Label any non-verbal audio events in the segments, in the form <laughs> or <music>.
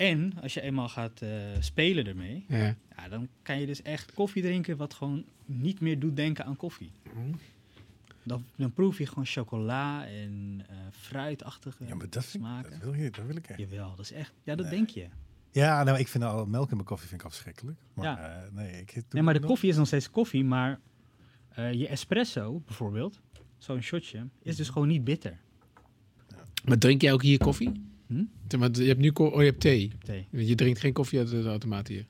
En als je eenmaal gaat eh, spelen ermee, Ja. ja, dan kan je dus echt koffie drinken wat gewoon niet meer doet denken aan koffie. Dan, dan proef je gewoon chocola en eh, fruitachtige Ja, maar dat, ik- smaken. dat, wil je, dat wil ik echt. Jawel, dat is echt. Ja, dat Nee. denk je. Ja, nou, ik vind al melk in mijn koffie vind ik afschrikkelijk. Maar Ja. eh, nee, ik doe Nee, maar de nog. koffie is nog steeds koffie, maar eh, je espresso bijvoorbeeld, zo'n shotje, is dus gewoon niet bitter. Maar drink jij ook hier koffie? Hm? Maar, Je hebt nu oh, je hebt thee. Je drinkt geen koffie uit de automaat hier.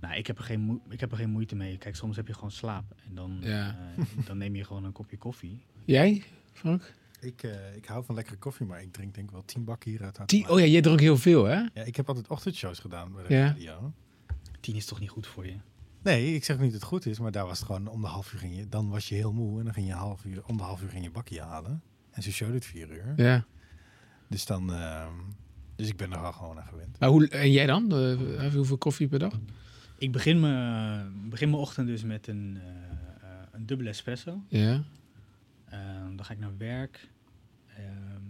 Nou, ik heb, er geen ik heb er geen moeite mee. Kijk, soms heb je gewoon slaap. En dan, Ja. eh, dan neem je gewoon een kopje koffie. Jij, Frank? Ik, eh, ik hou van lekkere koffie, maar ik drink denk ik wel tien bakken hier uit. automaat. oh ja, jij dronk heel veel, hè? Ja, ik heb altijd ochtendshows gedaan bij de Ja. radio. Tien is toch niet goed voor je? Nee, ik zeg niet dat het goed is, maar daar was het gewoon om de half uur ging je, dan was je heel moe en dan ging je half uur, om de half uur ging je bakje halen. En ze showde het vier uur. Ja. Dus dan, ehm, dus ik ben er al gewoon aan gewend. Maar hoe, en jij dan? Eh, hoeveel koffie per dag? Ik begin mijn begin mijn ochtend dus met een, eh, eh, een dubbele espresso. Ja. Ehm, dan ga ik naar werk. Ehm,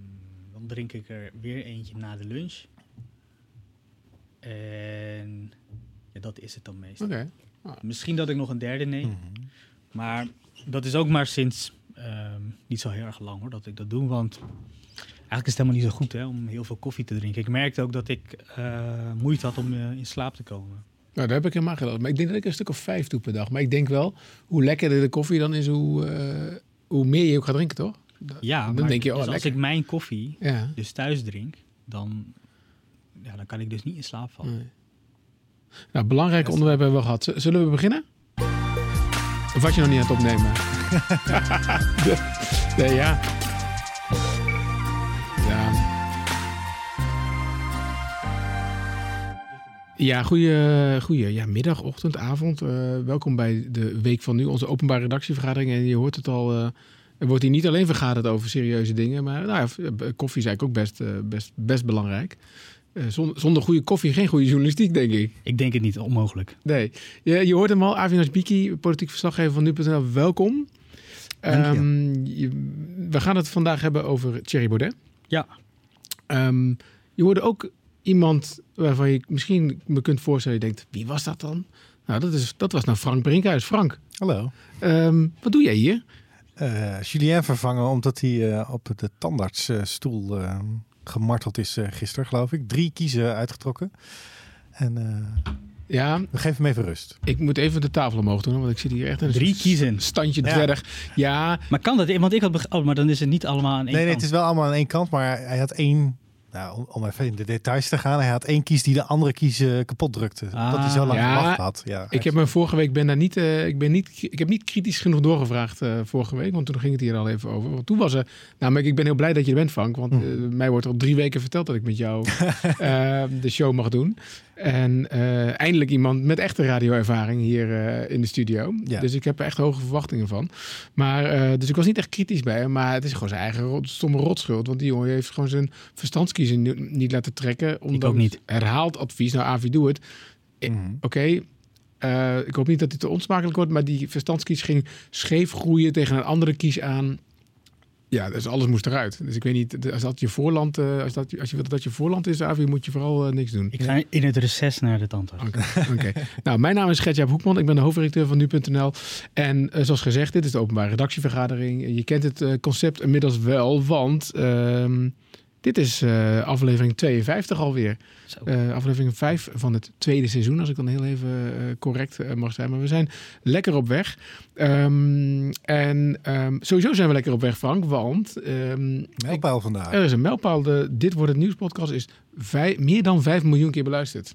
dan drink ik er weer eentje na de lunch. En ja, dat is het dan meestal. Oké. Misschien dat ik nog een derde neem. Mhm. Maar dat is ook maar sinds ehm, niet zo heel erg lang hoor, dat ik dat doe. Want eigenlijk is het helemaal niet zo goed hè, om heel veel koffie te drinken. Ik merkte ook dat ik eh, moeite had om eh, in slaap te komen. Nou, daar heb ik helemaal gedaan. Maar ik denk dat ik een stuk of vijf doe per dag. Maar ik denk wel, hoe lekkerder de koffie dan is, hoe, eh, hoe meer je ook gaat drinken, toch? Ja, Dan maar denk je, oh, dus als lekker. ik mijn koffie Ja. dus thuis drink, dan, ja, dan kan ik dus niet in slaap vallen. Nee. Nou, belangrijke onderwerpen hebben we gehad. Zullen we beginnen? Of was je nog niet aan het opnemen? <laughs> Nee. Ja. Ja, goeie, goeie ja, middag, ochtend, avond. Eh, welkom bij de Week van Nu, onze openbare redactievergadering. En je hoort het al, eh, er wordt hier niet alleen vergaderd over serieuze dingen. Maar nou, ja, eh, koffie is eigenlijk ook best, best, best belangrijk. Zonder, zonder goede koffie geen goede journalistiek, denk ik. Ik denk het niet onmogelijk. Nee, je, je hoort hem al. Avinas Biki, politiek verslaggever van Nu.nl. Welkom. Je. Ehm, je- we gaan het vandaag hebben over Thierry Baudet. Ja. Ehm, je hoorde ook iemand waarvan je misschien me kunt voorstellen. Je denkt, wie was dat dan? Nou, dat, is, dat was nou Frank Brinkhuis. Frank, Hallo. ehm, wat doe jij hier? Eh, Julien vervangen omdat hij eh, op de tandartsstoel eh, gemarteld is eh, gisteren, geloof ik. Drie kiezen uitgetrokken. En eh, Ja, we geven hem even rust. ik moet even de tafel omhoog doen, want ik zit hier echt in een Drie kiezen. standje Ja. dwerg. Ja, Maar kan dat? Want ik had beg- oh, maar dan is het niet allemaal aan één Nee, nee, kant. het is wel allemaal aan één kant, maar hij had één... Nou, om, om even in de details te gaan. Hij had één kies die de andere kies kapot drukte. Ah. dat hij zo lang Ja, gewacht had. Ja, Ik heb me vorige week ben daar niet, eh, ik ben niet, ik heb niet kritisch genoeg doorgevraagd eh, vorige week, want toen ging het hier al even over. Want toen was er, namelijk, ik ben heel blij dat je er bent, Frank, want Hm. eh, mij wordt al drie weken verteld dat ik met jou <laughs> de show mag doen. En eh, eindelijk iemand met echte radioervaring hier eh, in de studio. Ja. Dus ik heb er echt hoge verwachtingen van. Maar, eh, dus ik was niet echt kritisch bij hem, maar het is gewoon zijn eigen rot, stomme rotschuld. Want die jongen heeft gewoon zijn verstandskiezer ni- niet laten trekken. Omdat ook niet. Herhaald advies, nou Avi, doe het. Mhm. Oké, ik hoop niet dat dit te onsmakelijk wordt, maar die verstandskies ging scheef groeien tegen een andere kies aan. Ja, dus alles moest eruit. Dus ik weet niet, als dat je voorland, eh, als, dat, als je wilt dat je voorland is, Avi, moet je vooral eh, niks doen. Ik ga in het reces naar de tandarts. Oké. nou, mijn naam is Gertjaap Hoekman. Ik ben de hoofdredacteur van Nu.nl. En eh, zoals gezegd, dit is de openbare redactievergadering. Je kent het concept inmiddels wel, want ehm, dit is eh, aflevering 52 alweer. Zo. Eh, aflevering 5 van het tweede seizoen, als ik dan heel even eh, correct mag zijn. Maar we zijn lekker op weg. Ehm, en ehm, sowieso zijn we lekker op weg, Frank, want ehm, Mijlpaal vandaag. er is een mijlpaal. De Dit wordt het nieuws podcast is vij- meer dan 5 miljoen keer beluisterd.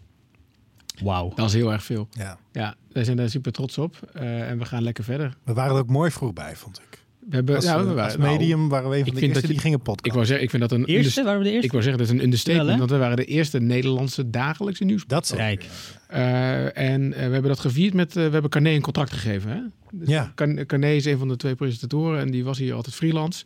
Wauw. Dat is heel erg veel. Ja. Ja, wij zijn daar super trots op. Eh, en we gaan lekker verder. We waren er ook mooi vroeg bij, vond ik. We hebben, Als, ja, we eh, waren- als nou, medium waren we een van de eerste dat je- die gingen podcast. ik wou zeggen, ik vind dat een Eerste? Waren we de eerste? Ik wou zeggen, dat is een understatement, Wel, hè? want we waren de eerste Nederlandse dagelijkse nieuws. dat zeker. Rijk. Eh, en eh, we hebben dat gevierd met, we hebben Carné een contract gegeven. Hè? Dus Ja. Car- Carné is een van de twee presentatoren en die was hier altijd freelance.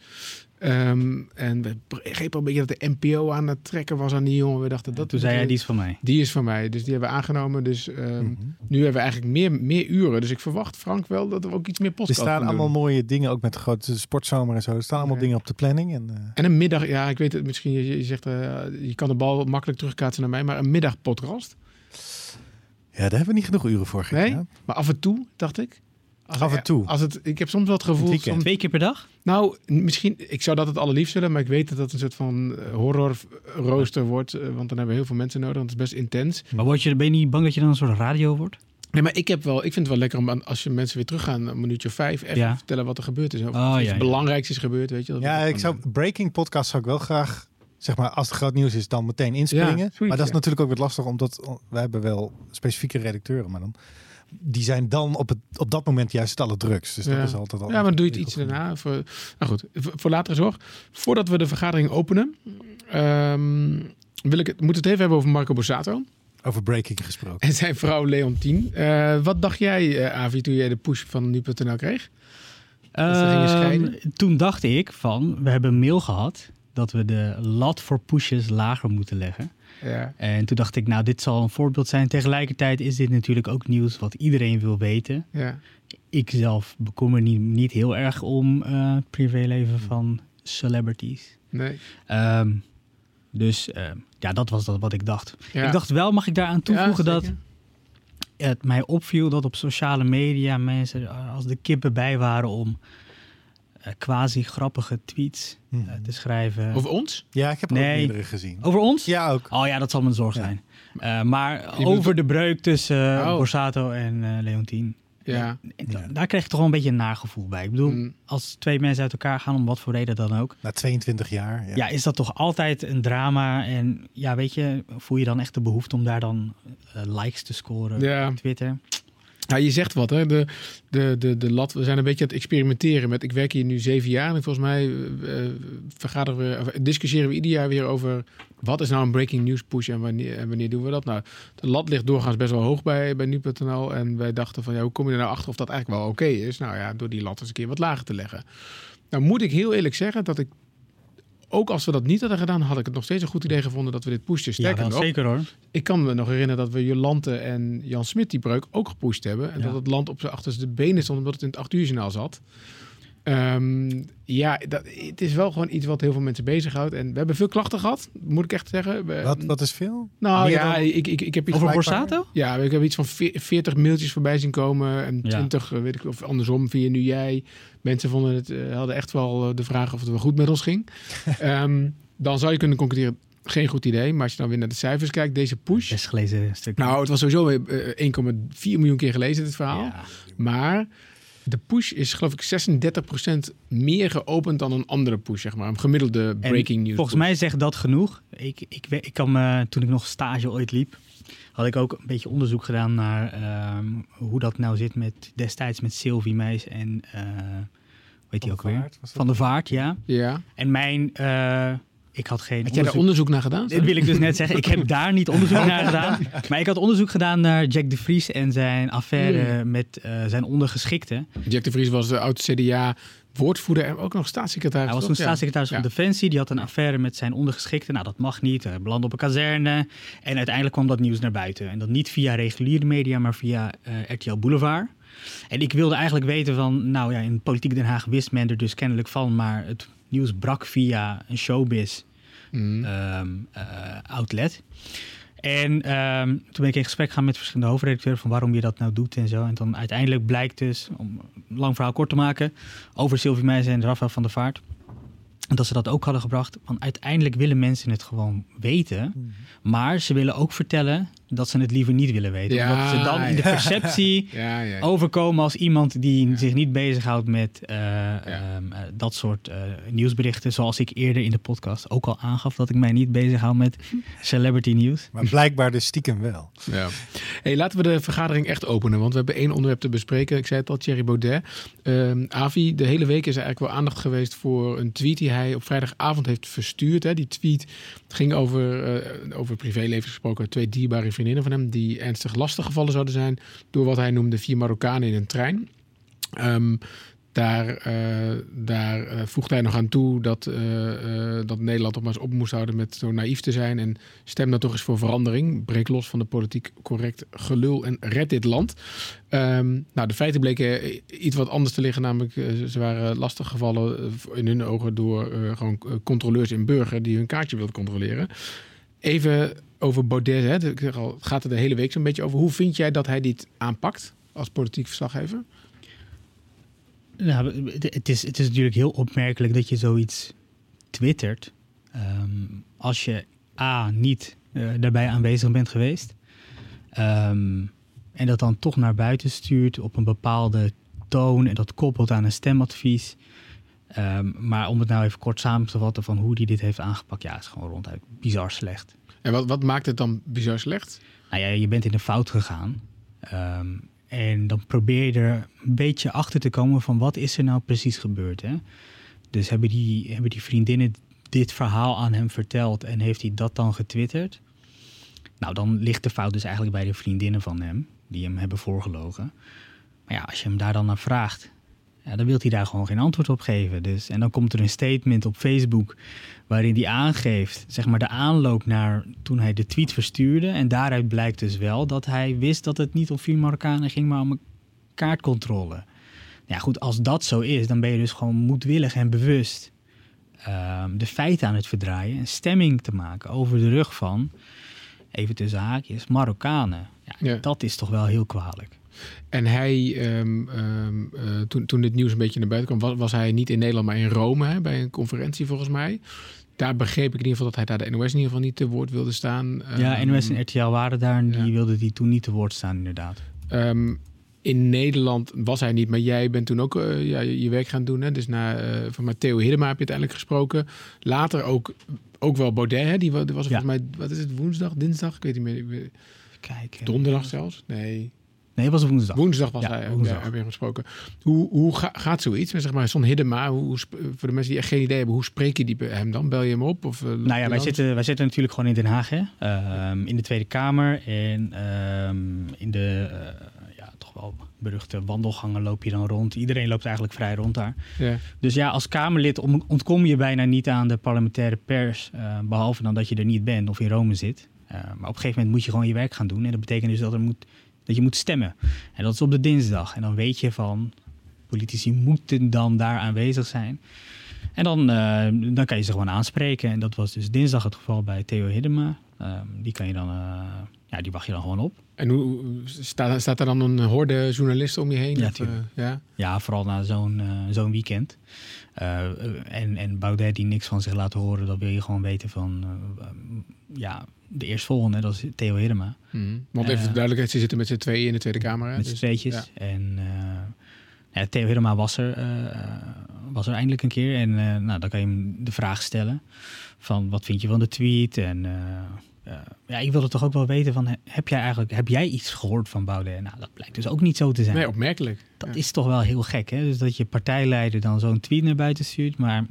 Ehm, en we begrepen een beetje dat de NPO aan het trekken was aan die jongen. We dachten, dat Toen zei jij, die is van mij. die is van mij. Dus die hebben we aangenomen. Dus ehm, Mhm. nu hebben we eigenlijk meer, meer uren. Dus ik verwacht, Frank, wel dat we ook iets meer Er podcast staan gaan allemaal doen. mooie dingen, ook met de grote sportzomer en zo. Er staan allemaal dingen op de planning. En, eh, En een middag, ja, ik weet het misschien, je, je zegt, eh, je kan de bal makkelijk terugkaatsen naar mij, maar een middagpodcast. ja, daar hebben we niet genoeg uren voor Nee? gekregen. Maar af en toe, dacht ik. Als- Af en toe. Als het, ik heb soms wel het gevoel, Het soms- Twee keer per dag? nou, misschien, ik zou dat het allerliefst willen, maar ik weet dat dat een soort van eh, horrorrooster wordt, eh, want dan hebben we heel veel mensen nodig, want het is best intens. Maar word je, ben je niet bang dat je dan een soort radio wordt? Nee, maar ik heb wel, ik vind het wel lekker om aan- als je mensen weer teruggaan, een minuutje of vijf, even Ja. vertellen wat er gebeurd is. Of Oh, iets ja, ja. belangrijks is gebeurd, weet je. Dat Ja, ik zou breaking podcast zou ik wel graag, zeg maar, als het groot nieuws is, dan meteen inspringen. Ja, maar dat is ja. natuurlijk ook wat lastig, omdat we hebben wel specifieke redacteuren, maar dan die zijn dan op, het, op dat moment juist het allerdrukst. Dus Ja. dat is altijd al. Ja, maar doe je het iets daarna. Voor, nou goed, voor latere zorg. Voordat we de vergadering openen, ehm, wil ik het, moeten we het even hebben over Marco Borsato Over breaking gesproken. en zijn vrouw Leontien. Eh, wat dacht jij, eh, Avi, toen jij de push van nu.nl kreeg? Ehm, toen dacht ik van, we hebben een mail gehad dat we de lat voor pushes lager moeten leggen. Ja. En toen dacht ik, nou, dit zal een voorbeeld zijn. Tegelijkertijd is dit natuurlijk ook nieuws wat iedereen wil weten. Ja. Ik zelf bekommer niet, niet heel erg om eh, het privéleven van celebrities. Nee. Ehm, dus ehm, ja, dat was dat wat ik dacht. Ja. Ik dacht wel, mag ik daaraan toevoegen Ja, dat het mij opviel dat op sociale media mensen eh, als de kippen bij waren om eh, quasi grappige tweets eh, Mhm. te schrijven. Over ons? Ja, ik heb er Nee. ook meerdere gezien. Over ons? Ja, ook. Oh ja, dat zal mijn zorg Ja. zijn. Eh, maar bedoelt- over de breuk tussen Oh. Borsato en eh Leontien. Ja. Daar kreeg ik toch wel een beetje een nagevoel bij. Ik bedoel, Mm. als twee mensen uit elkaar gaan, om wat voor reden dan ook. Na 22 jaar. Ja. Ja. is dat toch altijd een drama. En ja, weet je, voel je dan echt de behoefte om daar dan likes te scoren Ja. op Twitter? Ja, je zegt wat, hè? De, de, de, de lat. We zijn een beetje aan het experimenteren met. Ik werk hier nu zeven jaar en volgens mij eh, eh, vergaderen we, of discussiëren we ieder jaar weer over wat is nou een breaking news push en wanneer, wanneer doen we dat? Nou, de lat ligt doorgaans best wel hoog bij, bij nu.nl en wij dachten van ja, hoe kom je er nou achter of dat eigenlijk wel oké is? Nou ja, door die lat eens een keer wat lager te leggen. Nou moet ik heel eerlijk zeggen dat ik ook als we dat niet hadden gedaan, had ik het nog steeds een goed idee gevonden dat we dit pushten. Ja, Sterker nog, zeker hoor. ik kan me nog herinneren dat we Jolante en Jan Smit die breuk ook gepusht hebben. En Ja. dat het land op zijn achterste benen stond omdat het in het 8 uur journaal zat. Ehm, ja, dat, het is wel gewoon iets wat heel veel mensen bezighoudt. En we hebben veel klachten gehad, moet ik echt zeggen. We- Wat, wat is veel? nou meer ja, dan- ik, ik, ik heb iets Over. Borsato? ja, ik heb iets van ve- 40 mailtjes voorbij zien komen. En Ja. 20, eh, weet ik of andersom, via nu jij. Mensen vonden het, eh, hadden echt wel eh, de vraag of het wel goed met ons ging. <laughs> Ehm, dan zou je kunnen concluderen, geen goed idee. Maar als je dan weer naar de cijfers kijkt, deze push. Best gelezen stuk. Nou, het was sowieso eh, 1,4 miljoen keer gelezen, dit verhaal. ja. Maar de push is geloof ik 36% meer geopend dan een andere push, zeg maar. Een gemiddelde En breaking news. Volgens mij zegt dat genoeg. Ik, ik, ik kan me, toen ik nog stage ooit liep, had ik ook een beetje onderzoek gedaan naar ehm, hoe dat nou zit met destijds met Sylvie Meis en eh weet je ook weer? Vaart, was dat? Van de Vaart, ja. Ja. En mijn, eh, ik had geen Had jij daar onderzoek naar gedaan? Dit wil ik dus net zeggen. Ik heb daar niet onderzoek naar gedaan. Maar ik had onderzoek gedaan naar Jack de Vries en zijn affaire met eh, zijn ondergeschikte. Jack de Vries was de oud CDA woordvoerder en ook nog staatssecretaris. Hij was toen staatssecretaris Ja. van Defensie. Die had een affaire met zijn ondergeschikte. Nou, dat mag niet. Hij belandde op een kazerne. En uiteindelijk kwam dat nieuws naar buiten. En dat niet via reguliere media, maar via eh, RTL Boulevard. En ik wilde eigenlijk weten van... Nou ja, in Politiek Den Haag wist men er dus kennelijk van. Maar het nieuws brak via een showbiz. Mm. ehm, eh, outlet. En ehm, toen ben ik in gesprek gegaan met verschillende hoofdredacteuren van waarom je dat nou doet en zo. En dan uiteindelijk blijkt dus, om een lang verhaal kort te maken, over Sylvie Meijzen en Rafael van der Vaart. Dat ze dat ook hadden gebracht. Want uiteindelijk willen mensen het gewoon weten. Mhm. Maar ze willen ook vertellen dat ze het liever niet willen weten. Ja, omdat ze dan in de ja. perceptie <laughs> ja, ja. overkomen als iemand die Ja. zich niet bezighoudt met eh, ehm, eh, dat soort eh, nieuwsberichten. Zoals ik eerder in de podcast ook al aangaf dat ik mij niet bezighoud met <laughs> celebrity nieuws. Maar blijkbaar dus stiekem wel. Ja. Hey, laten we de vergadering echt openen, want we hebben één onderwerp te bespreken. Ik zei het al, Thierry Baudet. Ehm, Avi, de hele week is er eigenlijk wel aandacht geweest voor een tweet die hij op vrijdagavond heeft verstuurd. Hè. Die tweet ging over, eh, over privéleven gesproken. Twee dierbare vriendinnen van hem die ernstig lastig gevallen zouden zijn door wat hij noemde vier Marokkanen in een trein. Ehm, Daar, eh, daar eh, voegt hij nog aan toe dat, eh, dat Nederland toch maar eens op moest houden met zo naïef te zijn. En stem dan toch eens voor verandering. Breek los van de politiek correct gelul en red dit land. Ehm, nou, de feiten bleken iets wat anders te liggen. Namelijk, ze waren lastig gevallen in hun ogen door gewoon controleurs in Burger die hun kaartje wilden controleren. Even over Baudet. Hè. Ik zeg al, het gaat er de hele week zo'n beetje over. Hoe vind jij dat hij dit aanpakt als politiek verslaggever? Nou, het- is, het is natuurlijk heel opmerkelijk dat je zoiets twittert. ehm, als je A, niet eh, daarbij aanwezig bent geweest. ehm, en dat dan toch naar buiten stuurt op een bepaalde toon. En dat koppelt aan een stemadvies. Ehm, maar om het nou even kort samen te vatten van hoe hij dit heeft aangepakt. Ja, is gewoon ronduit bizar slecht. En wat, wat maakt het dan bizar slecht? Nou ja, je bent in de fout gegaan. Ehm, en dan probeer je er een beetje achter te komen van wat is er nou precies gebeurd. Hè? Dus hebben die, hebben die vriendinnen dit verhaal aan hem verteld en heeft hij dat dan getwitterd? Nou, dan ligt de fout dus eigenlijk bij de vriendinnen van hem, die hem hebben voorgelogen. Maar ja, als je hem daar dan naar vraagt, ja, dan wil hij daar gewoon geen antwoord op geven. Dus, en dan komt er een statement op Facebook waarin hij aangeeft, zeg maar, de aanloop naar toen hij de tweet verstuurde. En daaruit blijkt dus wel dat hij wist dat het niet om vier Marokkanen ging, maar om een kaartcontrole. Ja, goed, als dat zo is, dan ben je dus gewoon moedwillig en bewust ehm, de feiten aan het verdraaien en stemming te maken over de rug van, even tussen haakjes, Marokkanen. Ja, Ja. Dat is toch wel heel kwalijk. En hij, ehm, ehm, eh, toen, toen dit nieuws een beetje naar buiten kwam, was, was hij niet in Nederland, maar in Rome hè, bij een conferentie volgens mij. Daar begreep ik in ieder geval dat hij daar de NOS in ieder geval niet te woord wilde staan. ja, Ehm, NOS en RTL waren daar en die ja. wilden die toen niet te woord staan, inderdaad. In Nederland was hij niet, maar jij bent toen ook eh, ja, je, je werk gaan doen. Hè? Dus na, eh, van Matteo Hiddema heb je uiteindelijk gesproken. Later ook, ook wel Baudet, hè? die wa- die was Ja. volgens mij, wat is het, woensdag, dinsdag? Ik weet niet meer. ik weet- Kijk. Donderdag zelfs? Nee, Nee, het was woensdag. woensdag was Ja, hij, woensdag. Ja, heb je gesproken. Hoe, hoe ga- gaat zoiets? Zeg maar, zo'n Hiddema, hoe, voor de mensen die echt geen idee hebben, hoe spreek je die hem dan? Bel je hem op? Of, eh, Nou ja, wij zitten, wij zitten natuurlijk gewoon in Den Haag, hè? Ehm, in de Tweede Kamer. En ehm, in de eh, ja, toch wel beruchte wandelgangen loop je dan rond. Iedereen loopt eigenlijk vrij rond daar. Ja. Dus ja, als Kamerlid om- ontkom je bijna niet aan de parlementaire pers. eh, behalve dan dat je er niet bent of in Rome zit. Maar op een gegeven moment moet je gewoon je werk gaan doen. En dat betekent dus dat, er moet, dat je moet stemmen. En dat is op de dinsdag. En dan weet je van, politici moeten dan daar aanwezig zijn. En dan, eh, dan kan je ze gewoon aanspreken. En dat was dus dinsdag het geval bij Theo Hiddema. Ehm, die kan je dan, eh, ja, die wacht je dan gewoon op. En hoe, staat, staat er dan een horde journalisten om je heen? Ja, Of, eh, ja? Ja, vooral na zo'n zo'n weekend. En, en Baudet die niks van zich laat horen, dat wil je gewoon weten van... ja, de eerstvolgende, dat is Theo Hiddema. Mhm. Want even Eh, de duidelijkheid, ze zitten met z'n tweeën in de Tweede Kamer. Hè? Met z'n Dus- tweetjes. ja. En eh, ja, Theo Hiddema was er, eh, was er eindelijk een keer. En nou, dan kan je hem de vraag stellen van wat vind je van de tweet? En ja, ik wilde toch ook wel weten van heb jij eigenlijk heb jij iets gehoord van Baudet? Nou, dat blijkt dus ook niet zo te zijn. Nee, opmerkelijk. Dat Ja. is toch wel heel gek, hè? Dus dat je partijleider dan zo'n tweet naar buiten stuurt, maar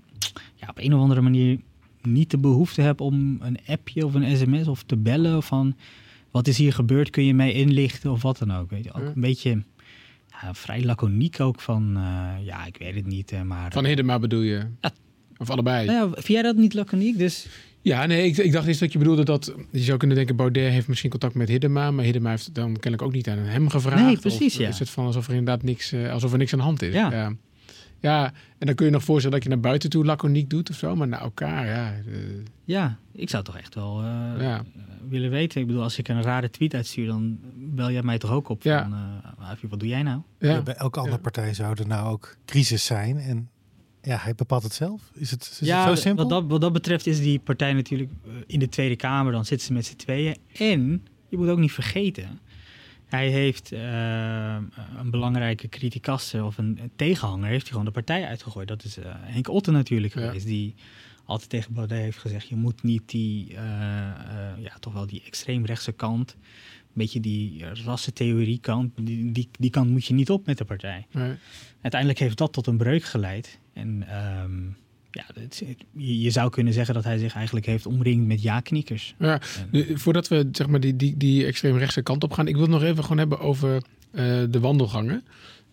ja, op een of andere manier niet de behoefte hebt om een appje of een sms of te bellen van wat is hier gebeurd, kun je mij inlichten of wat dan ook. Weet je, ook Ja. een beetje ja, vrij laconiek ook van, eh, ja, ik weet het niet, eh, maar... Van Hiddema bedoel je? Ja. Of allebei? Nou ja, vind jij dat niet laconiek? Dus Ja, nee, ik, ik dacht eens dat je bedoelde dat... Je zou kunnen denken, Baudet heeft misschien contact met Hiddema... maar Hiddema heeft dan kennelijk ook niet aan hem gevraagd. Nee, precies, Of ja. is het van alsof er inderdaad niks, eh, alsof er niks aan de hand is? Ja. ja. Ja, en dan kun je nog voorstellen dat je naar buiten toe laconiek doet of zo... maar naar elkaar, ja. eh, ja, ik zou toch echt wel eh, Ja. willen weten. Ik bedoel, als ik een rare tweet uitstuur, dan bel jij mij toch ook op Ja. van, eh, wat doe jij nou? ja. Bij elke andere Ja. partij zou er nou ook crisis zijn. En ja, hij bepaalt het zelf. Is het, is ja, het zo simpel? Wat dat, wat dat betreft is die partij natuurlijk eh, in de Tweede Kamer. Dan zitten ze met z'n tweeën. En je moet ook niet vergeten. Hij heeft eh, een belangrijke criticaster of een tegenhanger. Heeft hij gewoon de partij uitgegooid. Dat is eh, Henk Otten natuurlijk Ja. geweest. Die altijd tegen Baudet heeft gezegd. Je moet niet die, eh, ja, toch wel die extreemrechtse kant. Een beetje die rassentheorie kant. Die, die, die kant moet je niet op met de partij Nee. uiteindelijk heeft dat tot een breuk geleid. En ehm, ja, het, het- je, zou kunnen zeggen dat hij zich eigenlijk heeft omringd met ja-knikkers. Ja, En- voordat we zeg maar, die, die, die extreemrechtse kant op gaan... ik wil het nog even gewoon hebben over eh, de wandelgangen.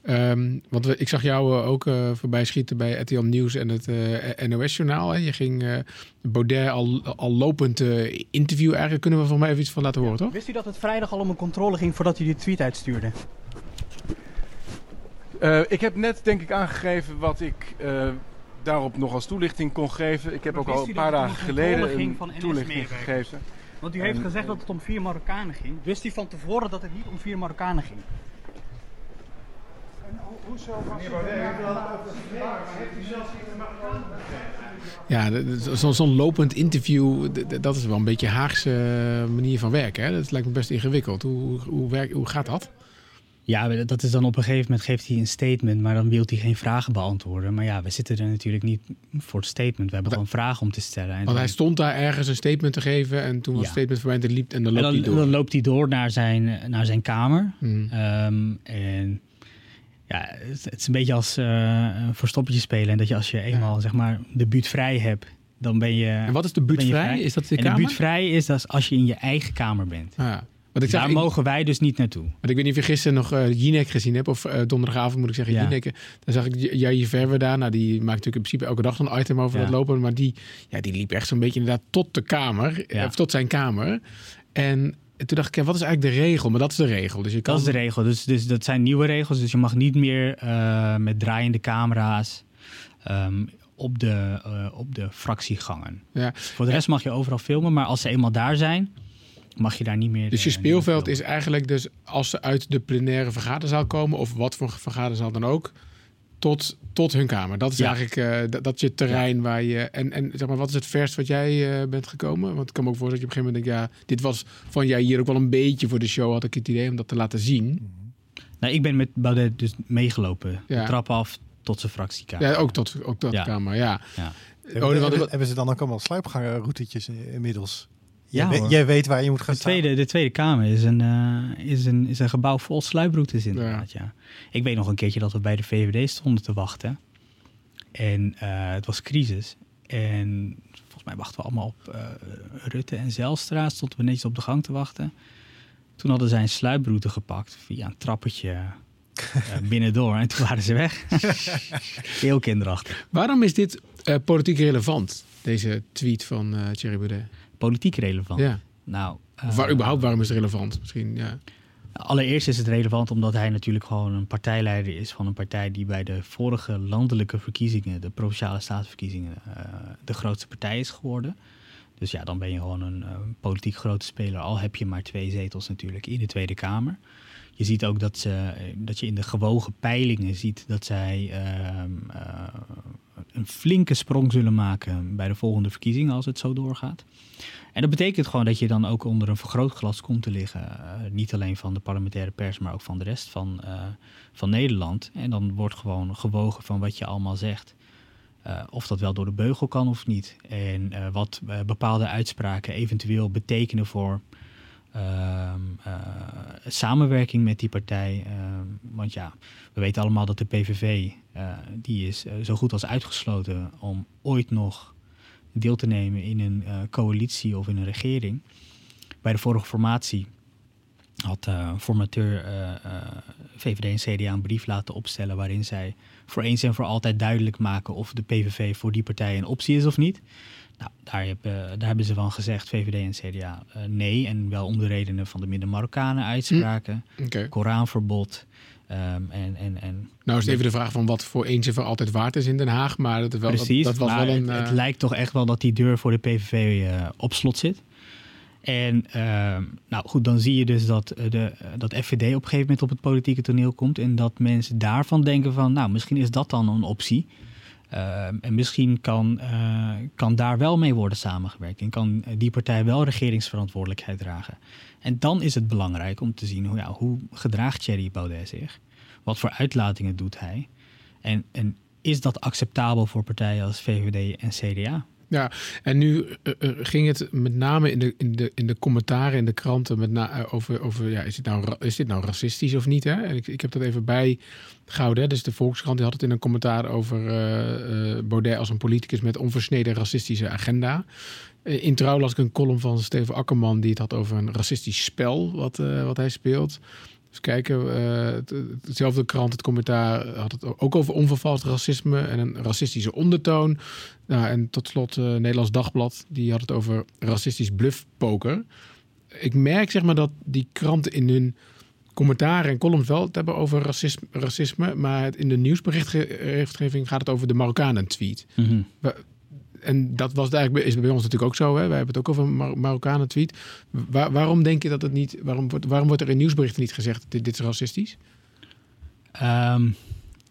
Ehm, want we, ik zag jou uh, ook uh, voorbij schieten bij RTL Nieuws en het uh, NOS-journaal. Je ging Baudet al, al lopend interview. Eigenlijk kunnen we van mij even iets van laten horen, toch? Wist u dat het vrijdag al om een controle ging voordat u die tweet uitstuurde? ik heb net denk ik aangegeven wat ik daarop nog als toelichting kon geven. Ik heb ook al een paar dagen geleden een toelichting gegeven. Want u heeft en, gezegd dat het om vier Marokkanen ging. Wist u van tevoren dat het niet om vier Marokkanen ging? Ja, zo'n zo lopend interview, dat is wel een beetje Haagse manier van werken. Hè? Dat lijkt me best ingewikkeld. Hoe, hoe, werk, hoe gaat dat? Ja, dat is dan op een gegeven moment geeft hij een statement, maar dan wil hij geen vragen beantwoorden. Maar ja, we zitten er natuurlijk niet voor het statement. We hebben gewoon vragen om te stellen. En want hij stond daar ergens een statement te geven en toen was het statement voorbij en liep en dan loopt hij door. Dan loopt hij door naar zijn, naar zijn kamer. Hmm. Um, en ja, het, is een beetje als uh, een verstoppertje spelen. En dat je als je eenmaal zeg maar de buurt vrij hebt, dan ben je. En wat is de buurt vrij? Is dat de en kamer? De buurt vrij is dat als je in je eigen kamer bent. Ah, want ik Daar mogen wij dus niet naartoe. Want ik weet niet of je gisteren nog uh, Jinek gezien hebt, of uh, donderdagavond moet ik zeggen, ja. Jinek. Dan zag ik Jair Verwe daar. Nou, die maakt natuurlijk in principe elke dag een item over ja. dat lopen. Maar die, ja, die liep echt zo'n beetje inderdaad tot de kamer, ja. of tot zijn kamer. En toen dacht ik, ja, wat is eigenlijk de regel? Maar dat is de regel. Dus je kan... Dat is de regel. Dus, dus dat zijn nieuwe regels. Dus je mag niet meer uh, met draaiende camera's um, op, de, uh, op de fractiegangen. Ja. Voor de rest mag je overal filmen, maar als ze eenmaal daar zijn, mag je daar niet meer. Dus je uh, speelveld is eigenlijk dus als ze uit de plenaire vergaderzaal komen, of wat voor vergaderzaal dan ook, tot, tot hun kamer. Dat is eigenlijk uh, dat, dat, is je terrein waar je. En, en zeg maar, wat is het verst wat jij uh, bent gekomen? Want ik kan me ook voorstellen dat je op een gegeven moment denkt, ja, dit was van jij hier ook wel een beetje voor de show, had ik het idee om dat te laten zien. Nou, ik ben met Baudet dus meegelopen. Ja. De trap af tot zijn fractiekamer. Ja, ook tot, ook tot ja. kamer, ja. ja. Oh, hebben, hebben ze dan ook allemaal sluipgangenroutetjes inmiddels? Ja, jij, jij, weet waar je moet gaan de tweede, De Tweede Kamer is een, uh, is een, is een gebouw vol sluiproutes inderdaad, ja. ja. Ik weet nog een keertje dat we bij de VVD stonden te wachten. En uh, het was crisis. En volgens mij wachten we allemaal op uh, Rutte en Zelstra. Stonden we netjes op de gang te wachten. Toen hadden zij een sluiproute gepakt via een trappetje <laughs> binnendoor. En toen waren ze weg. <laughs> Heel kinderachtig. Waarom is dit politiek relevant, deze tweet van Thierry Baudet? Politiek relevant? Ja. Nou, of waar, überhaupt waarom is het relevant? Misschien, ja. Allereerst is het relevant omdat hij natuurlijk gewoon een partijleider is van een partij die bij de vorige landelijke verkiezingen, de provinciale staatsverkiezingen, uh, de grootste partij is geworden. Dus ja, dan ben je gewoon een uh, politiek grote speler. Al heb je maar twee zetels natuurlijk in de Tweede Kamer. Je ziet ook dat, ze, dat je in de gewogen peilingen ziet dat zij ehm, een flinke sprong zullen maken bij de volgende verkiezingen als het zo doorgaat. En dat betekent gewoon dat je dan ook onder een vergrootglas komt te liggen. Uh, niet alleen van de parlementaire pers, maar ook van de rest van, uh, van Nederland. En dan wordt gewoon gewogen van wat je allemaal zegt. Of dat wel door de beugel kan of niet. En wat bepaalde uitspraken eventueel betekenen voor ehm, samenwerking met die partij. Ehm, want ja, we weten allemaal dat de PVV, die is zo goed als uitgesloten om ooit nog deel te nemen in een coalitie of in een regering. Bij de vorige formatie had formateur VVD en CDA een brief laten opstellen waarin zij voor eens en voor altijd duidelijk maken of de PVV voor die partij een optie is of niet. Nou, daar, hebben, daar hebben ze van gezegd, VVD en CDA, nee. En wel om de redenen van de Midden-Marokkanen uitspraken, hm. okay. Koranverbod, Um, en, en, en, nou is het even de vraag van wat voor eens en voor altijd waard is in Den Haag. Maar dat, wel, Precies, dat, was wel een, het, het, eh, lijkt toch echt wel dat die deur voor de PVV eh, op slot zit. En uh, nou goed, dan zie je dus dat, eh, de, dat FVD op een gegeven moment op het politieke toneel komt. En dat mensen daarvan denken van, nou misschien is dat dan een optie. Uh, en misschien kan, uh, kan daar wel mee worden samengewerkt. En kan die partij wel regeringsverantwoordelijkheid dragen. En dan is het belangrijk om te zien hoe, ja, hoe gedraagt Thierry Baudet zich? Wat voor uitlatingen doet hij? En, en is dat acceptabel voor partijen als VVD en CDA? Ja, en nu uh, ging het met name in de, in de, in de commentaren in de kranten met na, over, over ja, is, dit nou, is dit nou racistisch of niet? Hè? En ik, ik heb dat even bijgehouden. Hè? Dus de Volkskrant die had het in een commentaar over Baudet als een politicus met onversneden racistische agenda. In trouw las ik een column van Steven Akkerman die het had over een racistisch spel wat, wat hij speelt. Kijken, uh, hetzelfde krant, het commentaar had het ook over onvervalst racisme en een racistische ondertoon. Nou, en tot slot uh, Nederlands Dagblad, die had het over racistisch bluffpoker. Ik merk zeg maar dat die kranten in hun commentaren en columns wel het hebben over racisme, racisme maar in de nieuwsberichtgeving gaat het over de Marokkanen tweet. Mm en dat was eigenlijk, is bij ons natuurlijk ook zo. Hè? Wij hebben het ook over een Marokkanen tweet. waarom denk je dat het niet, waarom wordt, waarom wordt er in nieuwsberichten niet gezegd dit, dit is racistisch? Ehm,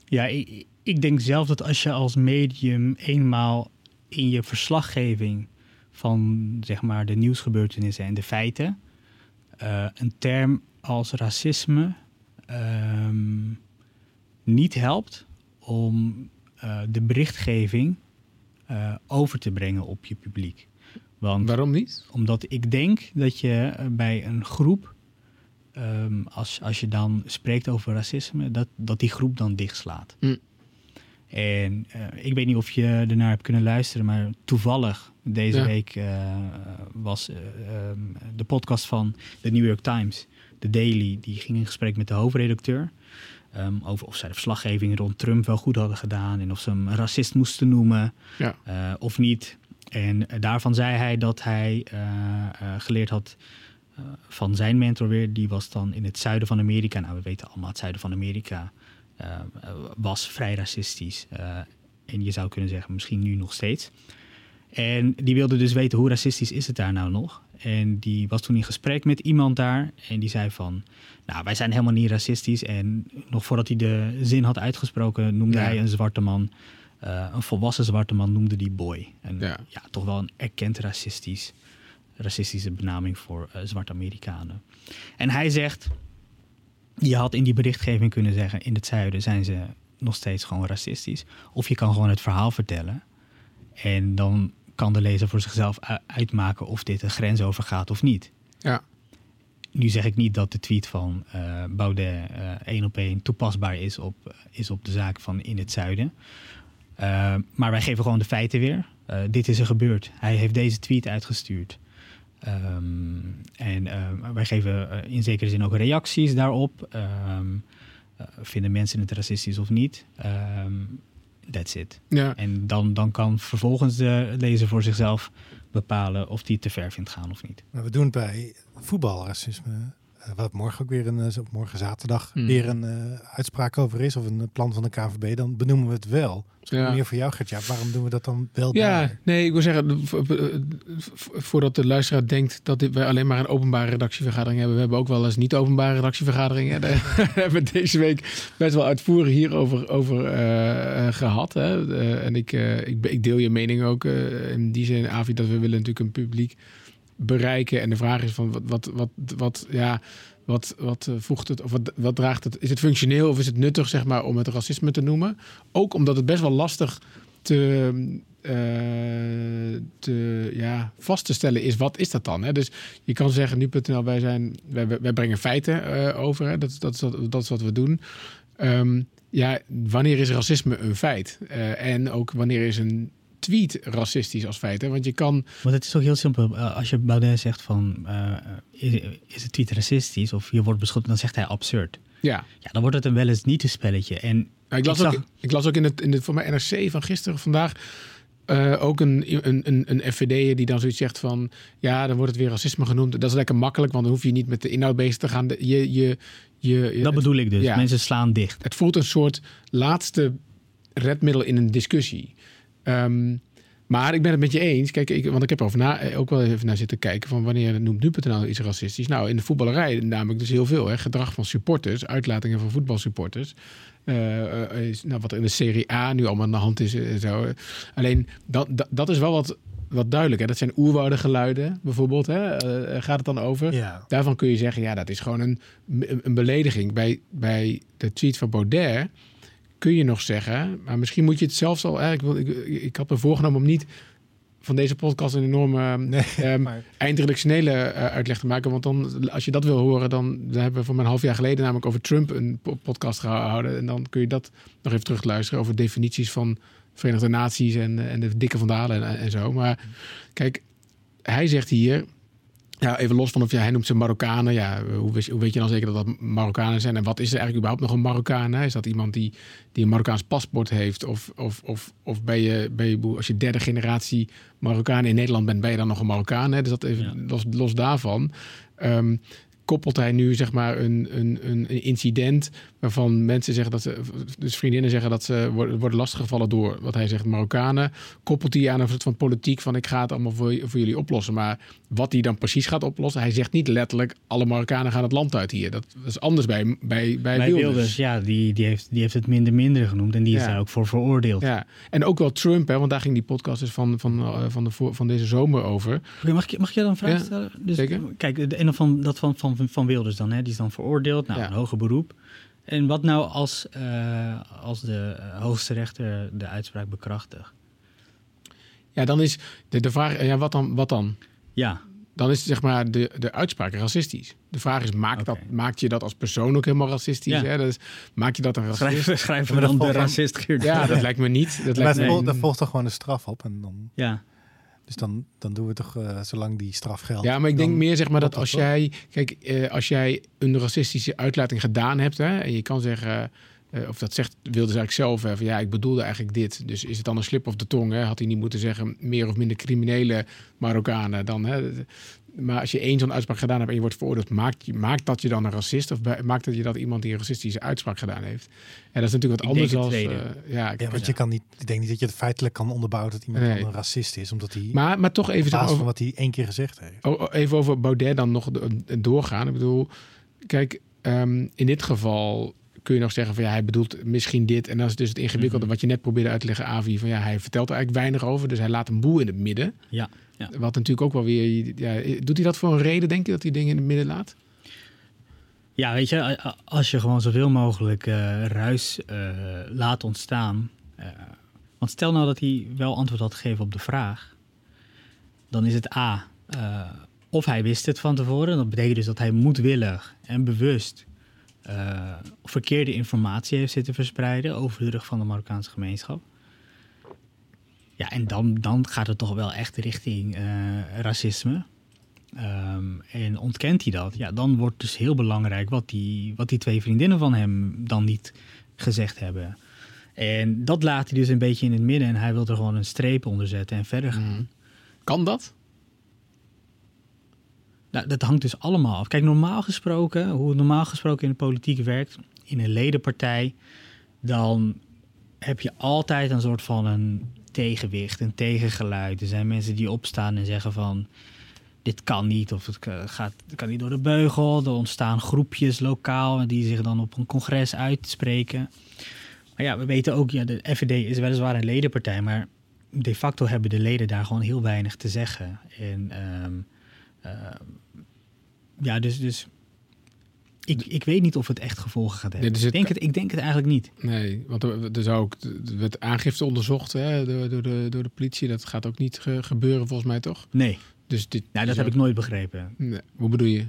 ja, ik, ik, denk zelf dat als je als medium eenmaal in je verslaggeving van zeg maar de nieuwsgebeurtenissen en de feiten uh, een term als racisme ehm, niet helpt om uh, de berichtgeving uh, over te brengen op je publiek. Want, Waarom niet? Omdat ik denk dat je bij een groep, um, als, als je dan spreekt over racisme, dat, dat die groep dan dichtslaat. Mm. En uh, ik weet niet of je ernaar hebt kunnen luisteren, maar toevallig deze week uh, was um, de podcast van de New York Times, de Daily, die ging in gesprek met de hoofdredacteur. Um, over of zij de verslaggeving rond Trump wel goed hadden gedaan en of ze hem racist moesten noemen ja. uh, of niet. En uh, daarvan zei hij dat hij uh, geleerd had van zijn mentor weer. Die was dan in het zuiden van Amerika. Nou, we weten allemaal, het zuiden van Amerika was vrij racistisch. en je zou kunnen zeggen, misschien nu nog steeds. En die wilde dus weten hoe racistisch is het daar nou nog. En die was toen in gesprek met iemand daar. En die zei van, nou, wij zijn helemaal niet racistisch. En nog voordat hij de zin had uitgesproken, noemde hij een zwarte man. Uh, een volwassen zwarte man noemde die boy. En ja. ja toch wel een erkend racistisch, racistische benaming voor uh, zwarte Amerikanen. En hij zegt, je had in die berichtgeving kunnen zeggen, in het zuiden zijn ze nog steeds gewoon racistisch. Of je kan gewoon het verhaal vertellen. En dan kan de lezer voor zichzelf uitmaken of dit een grens overgaat of niet. Ja. Nu zeg ik niet dat de tweet van uh, Baudet uh, één op één toepasbaar is op, is op de zaak van in het zuiden. Uh, maar wij geven gewoon de feiten weer. dit is er gebeurd. Hij heeft deze tweet uitgestuurd. Um, en wij geven in zekere zin ook reacties daarop. Um, vinden mensen het racistisch of niet? Um, That's it. Ja. En dan, dan kan vervolgens de lezer voor zichzelf bepalen of die te ver vindt gaan of niet. Maar we doen bij voetbalracisme wat morgen ook weer een, uh, morgen zaterdag hmm. weer een uh, uitspraak over is of een plan van de KVB, dan benoemen we het wel. Ja. Meer voor jou, Gertja. Waarom doen we dat dan wel? Ja, daar? nee, ik wil zeggen, voordat de luisteraar denkt dat dit, wij alleen maar een openbare redactievergadering hebben, we hebben ook wel eens niet openbare redactievergaderingen. <laughs> Daar hebben we deze week best wel uitvoerig hierover over gehad. Hè. en ik, ik, ik, deel je mening ook in die zin, Avi, dat we willen natuurlijk een publiek bereiken. En de vraag is van wat, wat, wat, wat ja, wat, wat eh, voegt het, of wat, wat draagt het? Is het functioneel of is het nuttig, zeg maar, om het racisme te noemen? Ook omdat het best wel lastig te, uh, ja, vast te stellen is, wat is dat dan? Hè? Dus je kan zeggen, nu.nl, wij, zijn, wij, wij brengen feiten uh, over. Hè? Dat, dat, wat, dat is wat we doen. Um, ja, wanneer is racisme een feit? En ook wanneer is een tweet racistisch als feit. Hè? Want je kan. Want het is toch heel simpel. Eh, als je Baudet zegt van uh, is, is het tweet racistisch of je wordt beschuldigd, dan zegt hij absurd. Ja. Ja, dan wordt het een wel eens niet een spelletje. En ik, las ook, ik las ook in het, in het voor mij NRC van gisteren vandaag. Uh, ook een, een, een, een FVD die dan zoiets zegt van... ja, dan wordt het weer racisme genoemd. Dat is lekker makkelijk, want dan hoef je niet met de inhoud bezig te gaan. Je, je, je, dat bedoel ik dus. Ja, Mensen slaan dicht. Het voelt een soort laatste redmiddel in een discussie. Um, maar ik ben het met je eens. Kijk, ik, want ik heb over na, eh, ook wel even naar zitten kijken van wanneer noemt nu.nl iets racistisch. Nou, in de voetballerij namelijk dus heel veel. Hè. Gedrag van supporters, uitlatingen van voetbalsupporters. Uh, is, nou, wat er in de Serie A nu allemaal aan de hand is. en zo. Alleen dat, dat, dat is wel wat, wat duidelijk. Hè? Dat zijn oerwoudengeluiden bijvoorbeeld. Hè? gaat het dan over? Ja. Daarvan kun je zeggen, ja, dat is gewoon een, een belediging. Bij, bij de tweet van Baudet kun je nog zeggen. Maar misschien moet je het zelfs al. Eigenlijk, ik, ik, ik had me voorgenomen om niet van deze podcast een enorme nee, <laughs> um, eindredactionele uh, uitleg te maken. Want dan, als je dat wil horen, dan, dan hebben we voor een half jaar geleden namelijk over Trump een podcast gehouden. En dan kun je dat nog even terug luisteren over definities van Verenigde Naties en, en de dikke vandalen en, en zo. Maar kijk, hij zegt hier. Ja, even los van of ja, hij noemt ze Marokkanen. Ja, hoe, weet, hoe weet je dan zeker dat dat Marokkanen zijn? En wat is er eigenlijk überhaupt nog een Marokkaan? Is dat iemand die, die een Marokkaans paspoort heeft? Of, of, of, of ben, je, ben je, als je derde generatie Marokkaan in Nederland bent, ben je dan nog een Marokkaan? Hè? Dus dat even los, los daarvan. Um, koppelt hij nu zeg maar een, een, een incident waarvan mensen zeggen dat ze, dus vriendinnen zeggen dat ze worden, worden lastiggevallen door wat hij zegt, Marokkanen. Koppelt hij aan een soort van politiek van ik ga het allemaal voor, voor jullie oplossen. Maar wat hij dan precies gaat oplossen, hij zegt niet letterlijk alle Marokkanen gaan het land uit hier. Dat, is anders bij, bij, bij, bij Wilders. Ja, die, die, heeft, die heeft het minder minder genoemd en die is daar ook voor veroordeeld. Ja, en ook wel Trump, hè, want daar ging die podcast dus van, van, uh, van, de, van deze zomer over. mag, je, mag je dan een vraag stellen? Dus, Zeker. Kijk, de ene van, dat van, van, van Wilders dan, hè, die is dan veroordeeld, nou, een hoger beroep. En wat nou als, uh, als de eh, hoogste rechter de uitspraak bekrachtigt? Ja, dan is de, de vraag, ja, wat dan? Wat dan? Ja. Dan is zeg maar de, de uitspraak racistisch. De vraag is, maakt, dat, maakt je dat als persoon ook helemaal racistisch? Ja. Hè? Dus, maak je dat een racist? Schrijf, schrijven we dan de racist? Ja, dat lijkt me niet. Dat <laughs> lijkt me, daar volgt toch gewoon een straf op en dan... Ja. Dus dan, dan doen we toch uh, zolang die straf geldt. Ja, maar ik denk meer zeg maar dat als jij, kijk, uh, als jij een racistische uitlating gedaan hebt, hè, en je kan zeggen, uh, of dat zegt, wilde ze eigenlijk zelf even, ja, ik bedoelde eigenlijk dit. Dus is het dan een slip of de tong? Hè? Had hij niet moeten zeggen meer of minder criminele Marokkanen dan? Hè? Maar als je één zo'n uitspraak gedaan hebt en je wordt veroordeeld, maakt, maakt dat je dan een racist? Of maakt dat je dat iemand die een racistische uitspraak gedaan heeft? En dat is natuurlijk wat anders dan. Uh, ja, ja, want je kan niet. Ik denk niet dat je het feitelijk kan onderbouwen dat iemand een racist is, omdat hij. Maar, maar toch even over van wat hij één keer gezegd heeft. Oh, oh, even over Baudet dan nog doorgaan. Ik bedoel, kijk, um, in dit geval kun je nog zeggen van ja, hij bedoelt misschien dit. En dat is dus het ingewikkelde mhm. wat je net probeerde uit te leggen, Avi. Van ja, hij vertelt er eigenlijk weinig over. Dus hij laat een boel in het midden. Ja. ja. Wat natuurlijk ook wel weer. Ja, doet hij dat voor een reden, denk je, dat hij dingen in het midden laat? Ja, weet je, als je gewoon zoveel mogelijk uh, ruis uh, laat ontstaan. Uh, want stel nou dat hij wel antwoord had gegeven op de vraag. Dan is het A. of hij wist het van tevoren. Dat betekent dus dat hij moedwillig en bewust uh, verkeerde informatie heeft zitten verspreiden over de rug van de Marokkaanse gemeenschap. Ja, en dan, dan gaat het toch wel echt richting uh, racisme. Um, en ontkent hij dat, ja, dan wordt dus heel belangrijk wat die, wat die twee vriendinnen van hem dan niet gezegd hebben. En dat laat hij dus een beetje in het midden en hij wil er gewoon een streep onder zetten en verder gaan. Mm. Kan dat? Nou, dat hangt dus allemaal af. Kijk, normaal gesproken, hoe normaal gesproken in de politiek werkt, in een ledenpartij, dan heb je altijd een soort van een tegenwicht, een tegengeluid. Er zijn mensen die opstaan en zeggen van dit kan niet of het gaat, kan niet door de beugel. Er ontstaan groepjes lokaal die zich dan op een congres uitspreken. Maar ja, we weten ook, ja, de FVD is weliswaar een ledenpartij, maar de facto hebben de leden daar gewoon heel weinig te zeggen. En um, ja, dus, dus ik, ik weet niet of het echt gevolgen gaat hebben. Dus ik, denk het, ik denk het eigenlijk niet. Nee, want er, er zou ook werd aangifte onderzocht hè, door, door, de, door de politie. Dat gaat ook niet gebeuren volgens mij, toch? Nee. Dus dit, nou, dat heb ik nooit begrepen. Nee. Hoe bedoel je?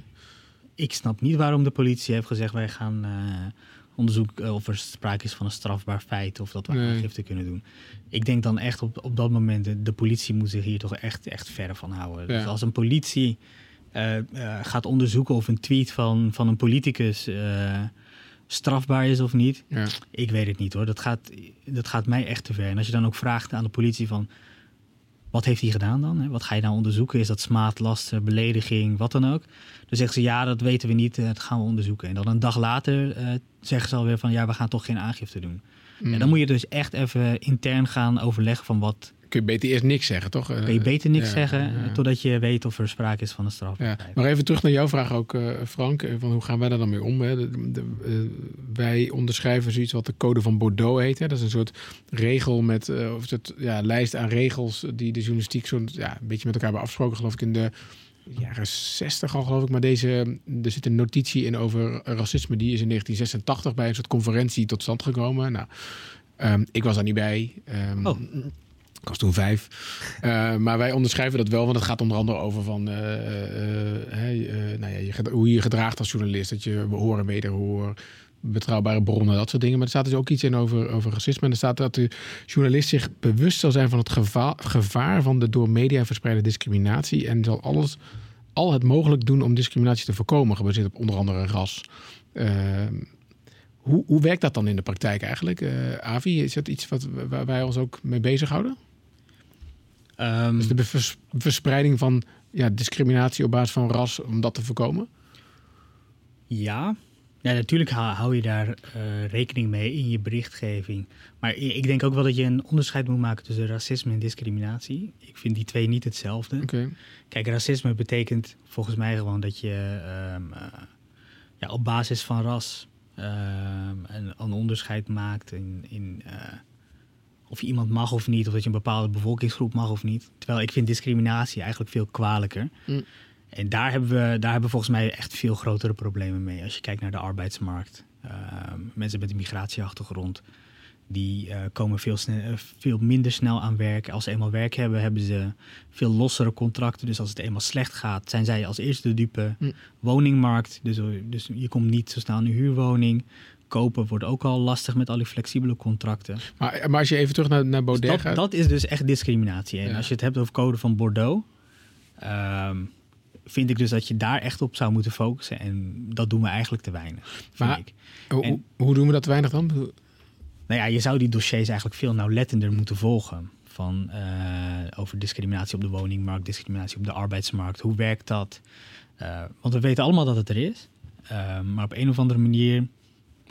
Ik snap niet waarom de politie heeft gezegd... wij gaan uh, onderzoeken of er sprake is van een strafbaar feit... of dat we nee. aangifte kunnen doen. Ik denk dan echt op, op dat moment... de politie moet zich hier toch echt, echt ver van houden. Dus als een politie uh, gaat onderzoeken of een tweet van, van een politicus uh, strafbaar is of niet. Ja. Ik weet het niet hoor. Dat gaat, dat gaat mij echt te ver. En als je dan ook vraagt aan de politie van... Wat heeft hij gedaan dan? Wat ga je nou onderzoeken? Is dat smaad, laster, belediging, wat dan ook? Dan zeggen ze ja, dat weten we niet, dat gaan we onderzoeken. En dan een dag later zeggen ze alweer van ja, we gaan toch geen aangifte doen. Mm. En dan moet je dus echt even intern gaan overleggen van wat, kun je beter eerst niks zeggen, toch? Kun je beter niks zeggen totdat je weet of er sprake is van een straf. Ja. Maar even terug naar jouw vraag ook, uh, Frank. Eh, van hoe gaan wij daar dan mee om? Hè? De, de, uh, wij onderschrijven zoiets wat de Code van Bordeaux heet. Hè? Dat is een soort regel met, of een soort ja, lijst aan regels die de journalistiek zo ja, een beetje met elkaar hebben afgesproken, geloof ik, in de jaren 60 al, geloof ik. Maar deze, er zit een notitie in over racisme. Die is in 1986 bij een soort conferentie tot stand gekomen. Nou, um, ik was daar niet bij. Um, oh. Ik was toen vijf. Uh, maar wij onderschrijven dat wel, want het gaat onder andere over van, uh, uh, nou ja, je, hoe je je gedraagt als journalist. Dat je horen, wederhoor, betrouwbare bronnen, dat soort dingen. Maar er staat dus ook iets in over, over racisme. En er staat dat de journalist zich bewust zal zijn van het gevaar, gevaar van de door media verspreide discriminatie. En zal alles al het mogelijk doen om discriminatie te voorkomen, gebaseerd op onder andere ras. Ehm, hoe, hoe werkt dat dan in de praktijk eigenlijk? Uh, Avi, is dat iets wat, waar wij ons ook mee bezighouden? Um, dus de verspreiding van ja, discriminatie op basis van ras, om dat te voorkomen? Ja, ja, natuurlijk hou, je daar uh, rekening mee in je berichtgeving. Maar ik denk ook wel dat je een onderscheid moet maken tussen racisme en discriminatie. Ik vind die twee niet hetzelfde. Okay. Kijk, racisme betekent volgens mij gewoon dat je um, uh, ja, op basis van ras um, een, een, onderscheid maakt in, in uh, of je iemand mag of niet, of dat je een bepaalde bevolkingsgroep mag of niet. Terwijl ik vind discriminatie eigenlijk veel kwalijker. Mm. En daar hebben, we, daar hebben we volgens mij echt veel grotere problemen mee. Als je kijkt naar de arbeidsmarkt. Uh, mensen met een migratieachtergrond. Die uh, komen veel, uh, veel minder snel aan werk. Als ze eenmaal werk hebben, hebben ze veel lossere contracten. Dus als het eenmaal slecht gaat, zijn zij als eerste de dupe. Mm. Woningmarkt, dus, dus je komt niet zo snel in een huurwoning kopen wordt ook al lastig met al die flexibele contracten. Maar, maar als je even terug naar, naar Baudet dus dat, dat, is dus echt discriminatie. En als je het hebt over code van Bordeaux... Um, vind ik dus dat je daar echt op zou moeten focussen. En dat doen we eigenlijk te weinig. Maar ik. Hoe, hoe doen we dat te weinig dan? Nou ja, je zou die dossiers eigenlijk veel nauwlettender moeten volgen. Van, uh, over discriminatie op de woningmarkt, discriminatie op de arbeidsmarkt. Hoe werkt dat? Uh, want we weten allemaal dat het er is. Uh, maar op een of andere manier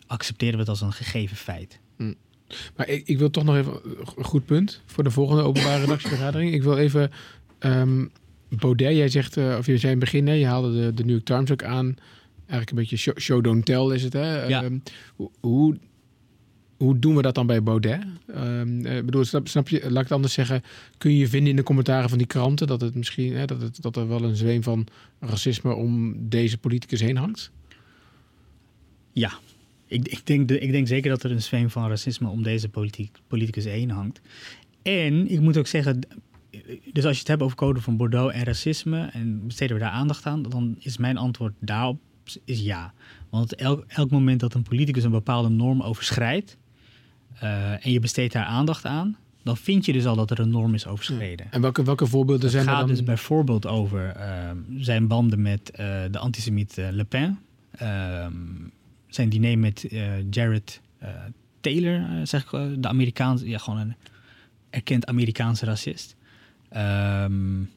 accepteren we het als een gegeven feit. Hm. Maar ik, ik, wil toch nog even een goed punt voor de volgende openbare <laughs> redactievergadering. Ik wil even um, Baudet, jij zegt, uh, of je zei in het begin, je haalde de, de New York Times ook aan. Eigenlijk een beetje show, show don't tell is het, hè? Ja. Um, hoe, hoe doen we dat dan bij Baudet? Um, uh, bedoel, snap, snap, je, laat ik het anders zeggen, kun je vinden in de commentaren van die kranten dat het misschien, hè, dat, het, dat er wel een zweem van racisme om deze politicus heen hangt? Ja, ik, ik, denk, de, ik denk zeker dat er een zweem van racisme om deze politiek, politicus heen hangt. En ik moet ook zeggen, dus als je het hebt over code van Bordeaux en racisme en besteden we daar aandacht aan, dan is mijn antwoord daarop is ja. Want elk, elk moment dat een politicus een bepaalde norm overschrijdt uh, en je besteedt daar aandacht aan, dan vind je dus al dat er een norm is overschreden. En welke, welke voorbeelden zijn er dan? Het gaat dus bijvoorbeeld over uh, zijn banden met uh, de antisemiet Le Pen, ehm, zijn diner met Jared Taylor, zeg ik, de Amerikaanse, ja, gewoon een erkend Amerikaanse racist. Um,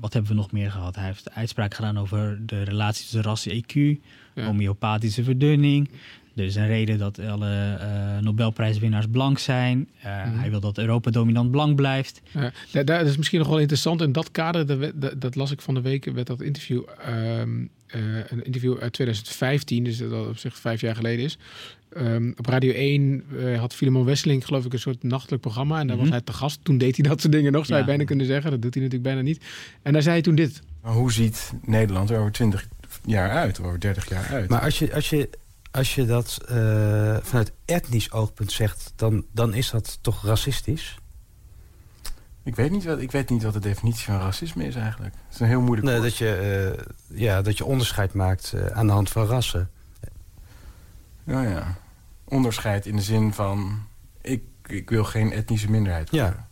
wat hebben we nog meer gehad? Hij heeft uitspraak gedaan over de relatie tussen ras en EQ, homeopathische verdunning. Er is een reden dat alle uh, Nobelprijswinnaars blank zijn. Uh, mm. Hij wil dat Europa dominant blank blijft. Ja, dat is misschien nog wel interessant. In dat kader, dat, dat, las ik van de week, werd dat interview, um, uh, een interview uit 2015, dus dat op zich vijf jaar geleden is. Um, op Radio 1 uh, had Filemon Wesseling geloof ik een soort nachtelijk programma. En daar was mhm. hij te gast. Toen deed hij dat soort dingen nog, zou je bijna kunnen zeggen. Dat doet hij natuurlijk bijna niet. En daar zei hij toen dit. Maar hoe ziet Nederland er over 20 jaar uit, over 30 jaar uit? Maar als je, als je, als je dat uh, vanuit etnisch oogpunt zegt, dan, dan is dat toch racistisch? Ik weet, niet wat, ik weet niet wat de definitie van racisme is eigenlijk. Het is een heel moeilijk nee, dat je, uh, ja, dat je onderscheid maakt aan de hand van rassen. Ja, ja. Onderscheid in de zin van... ik, ik wil geen etnische minderheid Ja.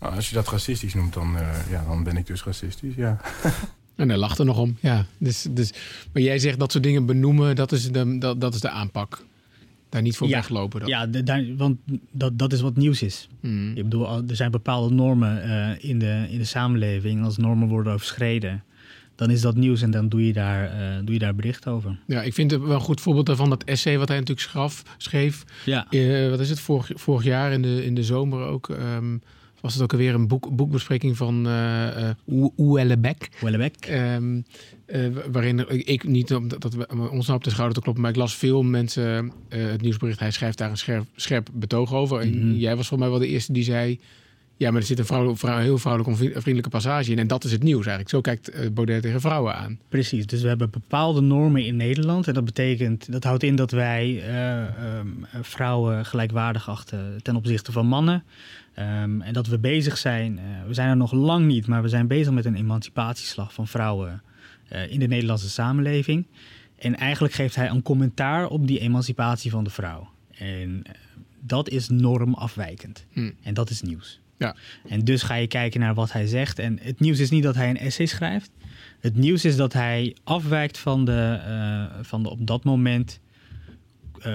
Nou, als je dat racistisch noemt, dan, uh, ja, dan ben ik dus racistisch, ja. <laughs> En hij lacht er nog om, ja. Dus, dus, maar jij zegt dat soort dingen benoemen, dat is de, dat, dat is de aanpak. Daar niet voor weglopen. Dan. Ja, daar, want dat, dat is wat nieuws is. Hmm. Ik bedoel, er zijn bepaalde normen uh, in, de, in de samenleving. En als normen worden overschreden, dan is dat nieuws en dan doe je daar, uh, doe je daar bericht over. Ja, ik vind het wel een goed voorbeeld daarvan dat essay wat hij natuurlijk schaf, schreef. Ja. Uh, wat is het, vorig, vorig jaar in de, in de zomer ook. Um, was het ook alweer een boek, boekbespreking van uh, uh, Oelebek. Um, uh, waarin ik niet, dat, dat we ons nou op de schouder te kloppen, maar ik las veel mensen het nieuwsbericht. Hij schrijft daar een scherp, scherp betoog over. En mhm. jij was voor mij wel de eerste die zei ja, maar er zit een vrouw, vrouw, heel vrouwelijk vriendelijke passage in. En dat is het nieuws eigenlijk. Zo kijkt Baudet tegen vrouwen aan. Precies. Dus we hebben bepaalde normen in Nederland. En dat betekent, dat houdt in dat wij uh, um, vrouwen gelijkwaardig achten ten opzichte van mannen. Um, en dat we bezig zijn, uh, we zijn er nog lang niet, maar we zijn bezig met een emancipatieslag van vrouwen in de Nederlandse samenleving. En eigenlijk geeft hij een commentaar op die emancipatie van de vrouw. En dat is normafwijkend. Hm. En dat is nieuws. Ja. En dus ga je kijken naar wat hij zegt. En het nieuws is niet dat hij een essay schrijft. Het nieuws is dat hij afwijkt van de, van de op dat moment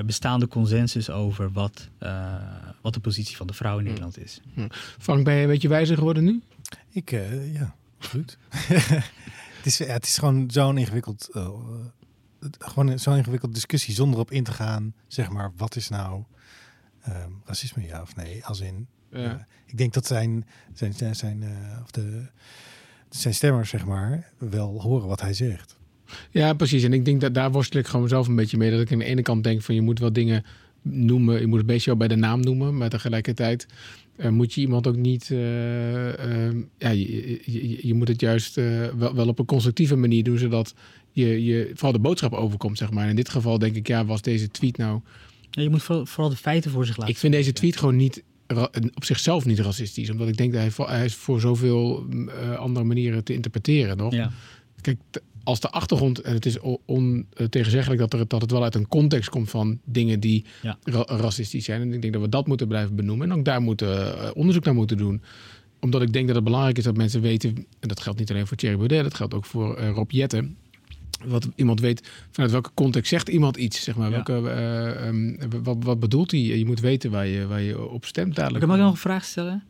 bestaande consensus over wat, wat de positie van de vrouw in hm. Nederland is. Hm. Frank, ben je een beetje wijzer geworden nu? Ik, ja, goed. <laughs> het, is, ja, het is gewoon zo'n ingewikkeld gewoon zo'n ingewikkelde discussie zonder op in te gaan, zeg maar, wat is nou ehm, racisme, ja of nee? Als in, ja. Eh, ik denk dat zijn, zijn, zijn, zijn, uh, of de, zijn stemmers, zeg maar, wel horen wat hij zegt. Ja, precies. En ik denk dat daar worstel ik gewoon zelf een beetje mee. Dat ik aan de ene kant denk van je moet wel dingen noemen, je moet het beetje bij de naam noemen, maar tegelijkertijd uh, moet je iemand ook niet, ehm, ja, je, je, je, moet het juist wel, wel op een constructieve manier doen, zodat je, je vooral de boodschap overkomt, zeg maar. In dit geval denk ik, ja, was deze tweet nou... Ja, je moet vooral de feiten voor zich laten. Ik vind deze tweet gewoon niet op zichzelf niet racistisch. Omdat ik denk dat hij, hij is voor zoveel uh, andere manieren te interpreteren nog. Ja. Kijk, als de achtergrond, en het is ontegenzeggelijk dat, er, dat het wel uit een context komt van dingen die racistisch zijn. En ik denk dat we dat moeten blijven benoemen. En ook daar moeten uh, onderzoek naar moeten doen omdat ik denk dat het belangrijk is dat mensen weten, en dat geldt niet alleen voor Thierry Baudet, dat geldt ook voor uh, Rob Jetten, wat iemand weet vanuit welke context zegt iemand iets. Zeg maar. welke, uh, um, wat, wat bedoelt hij? Je moet weten waar je, waar je op stemt dadelijk. Mag ik nog een vraag stellen?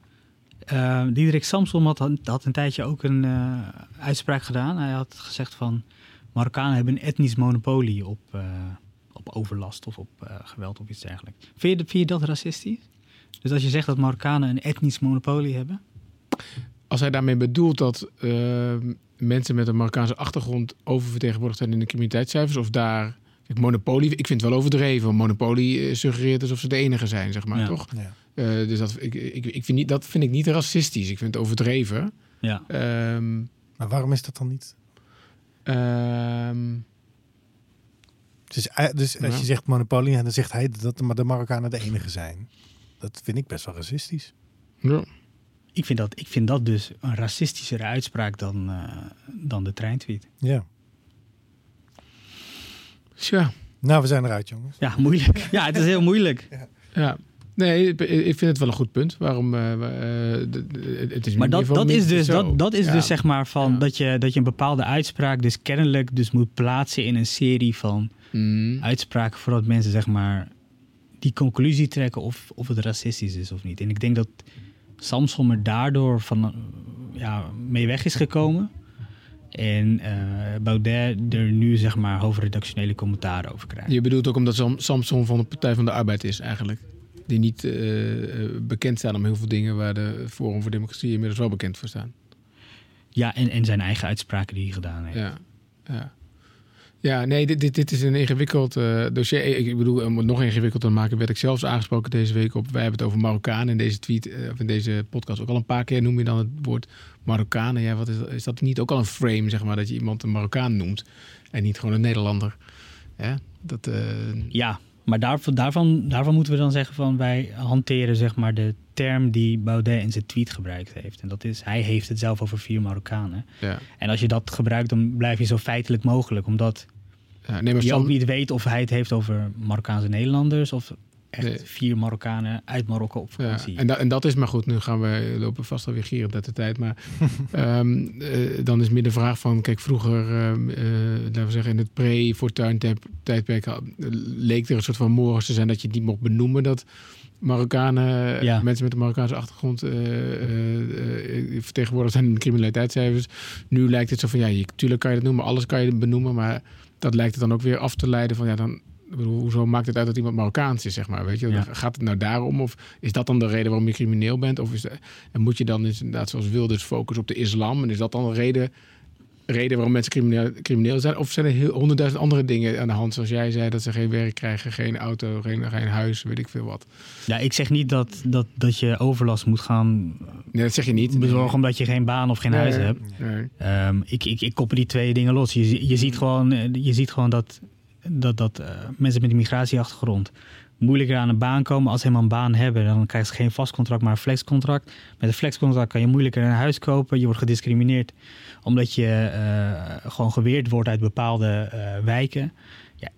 Uh, Diederik Samson had, had een tijdje ook een uh, uitspraak gedaan. Hij had gezegd van Marokkanen hebben een etnisch monopolie op, uh, op overlast of op geweld of iets dergelijks. Vind je, vind je dat racistisch? Dus als je zegt dat Marokkanen een etnisch monopolie hebben? Als hij daarmee bedoelt dat ehm, mensen met een Marokkaanse achtergrond oververtegenwoordigd zijn in de criminaliteitscijfers? Of daar, kijk, monopolie, ik vind het wel overdreven. Monopolie eh, suggereert alsof ze de enige zijn, zeg maar, toch? Ja. Uh, dus dat, ik, ik, ik vind niet, dat vind ik niet racistisch. Ik vind het overdreven. Ja. Um, maar waarom is dat dan niet? Um, dus, eh, dus als je zegt monopolie, dan zegt hij dat de Marokkanen de enige zijn. Dat vind ik best wel racistisch. Ja ik, vind dat, ik vind dat dus een racistischere uitspraak dan, uh, dan de treintweet. Ja. Tja. Nou, we zijn eruit, jongens. Ja, moeilijk. Ja, het is heel moeilijk. Ja. ja. Nee, ik vind het wel een goed punt. Waarom? Uh, het is maar dat, dat is dus, dat, dat is dus zeg maar van dat, je, dat je een bepaalde uitspraak dus kennelijk dus moet plaatsen in een serie van mm. uitspraken voordat mensen zeg maar die conclusie trekken of, of het racistisch is of niet. En ik denk dat Samson er daardoor van, ja, mee weg is gekomen. En uh, Baudet er nu zeg maar hoofdredactionele commentaar over krijgt. Je bedoelt ook omdat Samson van de Partij van de Arbeid is eigenlijk? Die niet uh, bekend staan om heel veel dingen waar de Forum voor Democratie inmiddels wel bekend voor staan. Ja, en, en zijn eigen uitspraken die hij gedaan heeft. Ja, ja. Ja, nee, dit, dit, dit is een ingewikkeld uh, dossier. Ik bedoel, om het nog ingewikkelder te maken, werd ik zelfs aangesproken deze week op. Wij hebben het over Marokkanen in deze tweet, uh, of in deze podcast ook al een paar keer noem je dan het woord Marokkanen. Ja, wat is, dat, is dat niet ook al een frame, zeg maar, dat je iemand een Marokkaan noemt en niet gewoon een Nederlander? Ja, dat, uh... ja maar daarvan, daarvan, daarvan moeten we dan zeggen van wij hanteren zeg maar de term die Baudet in zijn tweet gebruikt heeft. En dat is, hij heeft het zelf over vier Marokkanen. Ja. En als je dat gebruikt, dan blijf je zo feitelijk mogelijk. Omdat ja, nee, maar je ook niet weet of hij het heeft over Marokkaanse Nederlanders of echt vier Marokkanen uit Marokko op vakantie. Ja, en, en, dat is maar goed. Nu gaan we lopen vast alweer gierend uit de tijd. Maar um, <laughs> uh, dan is meer de vraag van... Kijk, vroeger, uh, laten we zeggen in het pre-fortuin tijdperk... leek er een soort van morgens te zijn dat je niet mocht benoemen... dat Marokkanen, ja. mensen met een Marokkaanse achtergrond... Uh, vertegenwoordigd zijn in de criminaliteitscijfers. Nu lijkt het zo van, ja, je, tuurlijk kan je het noemen. Alles kan je benoemen, maar dat lijkt het dan ook weer af te leiden van ja, dan. Hoezo maakt het uit dat iemand Marokkaans is, zeg maar? Weet je, gaat het nou daarom? Of is dat dan de reden waarom je crimineel bent? Of is de, en moet je dan inderdaad, zoals Wilders, focussen op de islam? En is dat dan de reden reden waarom mensen crimineel, crimineel zijn? Of zijn er heel, honderdduizend andere dingen aan de hand? Zoals jij zei, dat ze geen werk krijgen, geen auto, geen, geen huis, weet ik veel wat. Ja, ik zeg niet dat, dat, dat je overlast moet gaan nee, dat zeg je niet. bezorgen omdat je geen baan of geen huis hebt. Nee. Um, ik, ik, ik koppel die twee dingen los. Je, je, ziet, gewoon, je ziet gewoon dat, dat, dat uh, mensen met een migratieachtergrond moeilijker aan een baan komen. Als ze helemaal een baan hebben, dan krijgen ze geen vast contract, maar een flexcontract. Met een flexcontract kan je moeilijker een huis kopen. Je wordt gediscrimineerd omdat je uh, gewoon geweerd wordt uit bepaalde uh, wijken. Ja,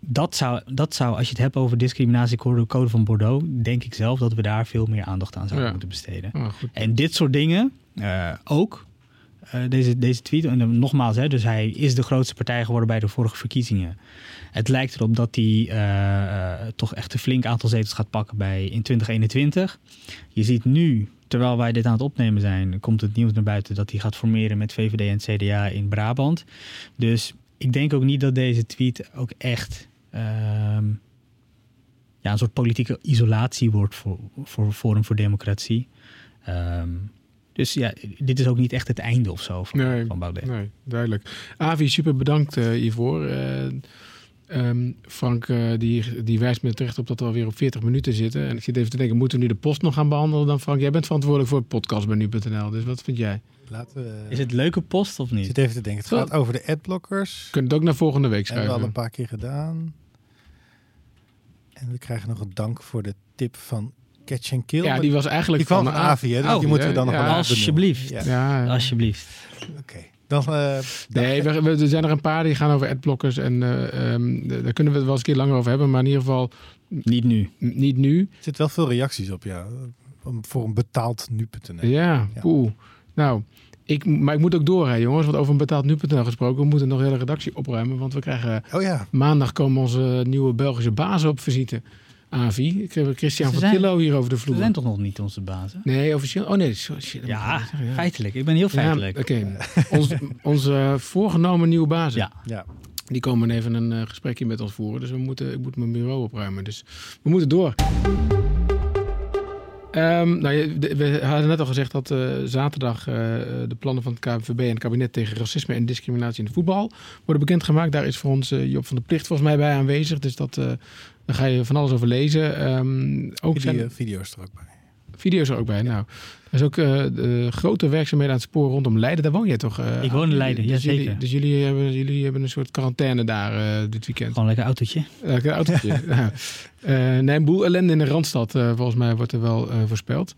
dat zou, dat zou, als je het hebt over discriminatiecode code van Bordeaux, denk ik zelf dat we daar veel meer aandacht aan zouden moeten besteden. En dit soort dingen uh, ook. Deze, deze tweet. En nogmaals, hè, dus hij is de grootste partij geworden bij de vorige verkiezingen. Het lijkt erop dat hij toch echt een flink aantal zetels gaat pakken bij in 2021. Je ziet nu terwijl wij dit aan het opnemen zijn, komt het nieuws naar buiten dat hij gaat formeren met VVD en CDA in Brabant. Dus ik denk ook niet dat deze tweet ook echt ehm, ja, een soort politieke isolatie wordt voor, voor Forum voor Democratie. Ehm, dus ja, dit is ook niet echt het einde of zo van, nee, van Baudet. Nee, duidelijk. Avi, super bedankt uh, hiervoor. Uh, Um, Frank uh, die, die wijst me terecht op dat we alweer op 40 minuten zitten. En ik zit even te denken, moeten we nu de post nog gaan behandelen dan Frank? Jij bent verantwoordelijk voor het podcast bij nu.nl, dus wat vind jij? Laten we... Is het leuke post of niet? Ik zit even te denken. Het gaat over de adblockers. Kunt het ook naar volgende week schrijven. Hebben we al een paar keer gedaan. En we krijgen nog een dank voor de tip van Catch and Kill. Ja, die was eigenlijk die van, van Avi, hè? Dus oh, die moeten we dan nog ja, wel Alsjeblieft. Ja. ja. Alsjeblieft. Oké. Dan, uh, nee, we, we, er zijn er een paar die gaan over adblockers. En uh, um, daar kunnen we het wel eens een keer langer over hebben. Maar in ieder geval... Niet nu. Niet nu. Er zitten wel veel reacties op, ja. Voor een betaald nu.nl. Ja, ja. Poeh. Nou, ik, maar ik moet ook door, hè, jongens. Want over een betaald nu.nl gesproken. We moeten nog de hele redactie opruimen. Want we krijgen... Oh ja. Maandag komen onze nieuwe Belgische bazen op visite. Avi. Ik heb Christian van Tillo hier over de vloer. Ze zijn toch nog niet onze bazen? Nee, officieel. Oh nee, shit, ja, feitelijk. Ik ben heel feitelijk. Oké. Ons, onze voorgenomen nieuwe bazen. Ja. ja. Die komen even een uh, gesprekje met ons voeren. Dus we moeten, ik moet mijn bureau opruimen. Dus we moeten door. Um, nou, we hadden net al gezegd dat uh, zaterdag uh, de plannen van het KNVB en het kabinet tegen racisme en discriminatie in de voetbal worden bekendgemaakt. Daar is voor ons uh, Job van de Plicht volgens mij bij aanwezig. Dus dat, daar ga je van alles over lezen. Um, ook Video, zijn... video's er ook bij. Video's er ook bij, nou. Er is ook de grote werkzaamheden aan het spoor rondom Leiden. Daar woon jij toch? Ik woon in Leiden, dus ja zeker. Jullie, dus jullie hebben, jullie hebben een soort quarantaine daar dit weekend. Gewoon lekker autootje. Lekker autootje. <laughs> Uh, nee, een boel ellende in de Randstad, uh, volgens mij wordt er wel uh, voorspeld.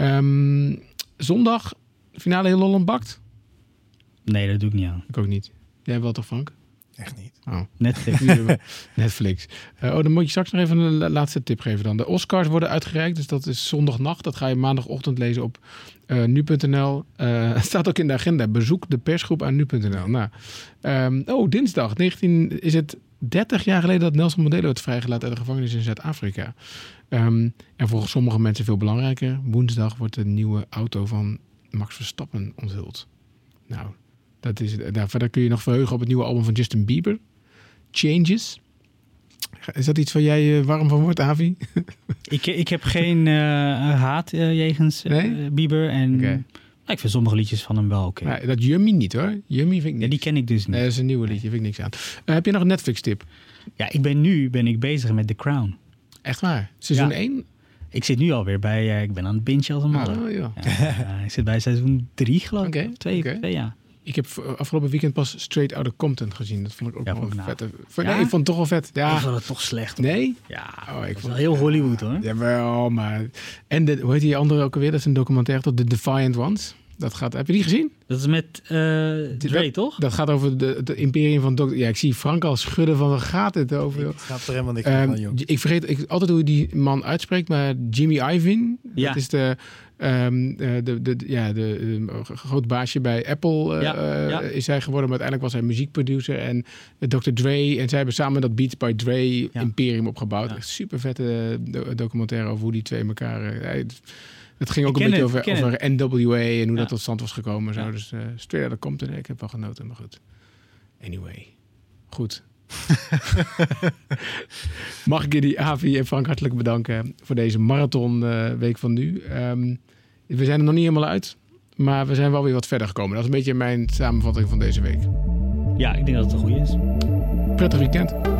Um, zondag, finale heel Holland bakt? Nee, dat doe ik niet aan. Ik ook niet. Jij wel toch, Frank? Echt niet. Oh. Netflix. <laughs> Netflix. oh, dan moet je straks nog even een laatste tip geven dan. De Oscars worden uitgereikt, dus dat is zondagnacht. Dat ga je maandagochtend lezen op nu.nl. <laughs> Het staat ook in de agenda. Bezoek de persgroep aan nu.nl. Nou, um, oh, dinsdag 19 is het 30 jaar geleden dat Nelson Mandela werd vrijgelaten uit de gevangenis in Zuid-Afrika. Um, en volgens sommige mensen veel belangrijker, woensdag wordt de nieuwe auto van Max Verstappen onthuld. Nou, dat is, nou, verder kun je nog verheugen op het nieuwe album van Justin Bieber, Changes. Is dat iets waar jij uh, warm van wordt, Avi? <laughs> ik, ik heb geen uh, haat uh, jegens nee? Bieber en... Okay. ik vind sommige liedjes van hem wel oké. Okay. dat Yummy niet hoor. Yummy vind ik niet. Ja, die ken ik dus niet. Nee, dat is een nieuwe liedje, vind ik niks aan. Heb je nog een Netflix tip? Ja, ik ben nu ben ik bezig met The Crown. Echt waar? Seizoen ja. 1? Ik zit nu alweer bij, ik ben aan het bingen als een man. Oh, ja. ja ik zit bij seizoen 3 geloof ik. Okay. Twee, twee, ja. Ik heb afgelopen weekend pas Straight Outta Compton gezien. Dat vond ik ook ja, wel vet. Ja? Nee, ik vond het toch wel vet. Ja. Ik vond het toch slecht. Nee? Ja, oh, ik vond het heel Hollywood hoor. Ja, wel, maar... En de, hoe heet die andere ook alweer? Dat is een documentaire tot The Defiant Ones. Dat gaat, heb je die gezien? Dat is met uh, Dre, toch? Dat gaat over de, de imperium van Dr. Ja, ik zie Frank al schudden van waar gaat het over? Ik gaat er helemaal niks um, van, joh. Ik vergeet ik, altijd hoe die man uitspreekt, maar Jimmy Iovine. Ja. Dat is de, um, de, de, ja, de, de groot baasje bij Apple uh, ja, ja. is hij geworden. Maar uiteindelijk was hij muziekproducer en Dr. Dre. En zij hebben samen dat Beats by Dre imperium opgebouwd. Ja. Super vette documentaire over hoe die twee elkaar... Het ging ook een beetje over, over NWA en hoe dat tot stand was gekomen. Zo. Dus uh, straight out komt er. Ik heb wel genoten, maar goed. Anyway, goed. <laughs> Mag ik jullie, Avi en Frank, hartelijk bedanken voor deze marathon uh, week van nu. Um, we zijn er nog niet helemaal uit, maar we zijn wel weer wat verder gekomen. Dat is een beetje mijn samenvatting van deze week. Ja, ik denk dat het een goede is. Prettig weekend.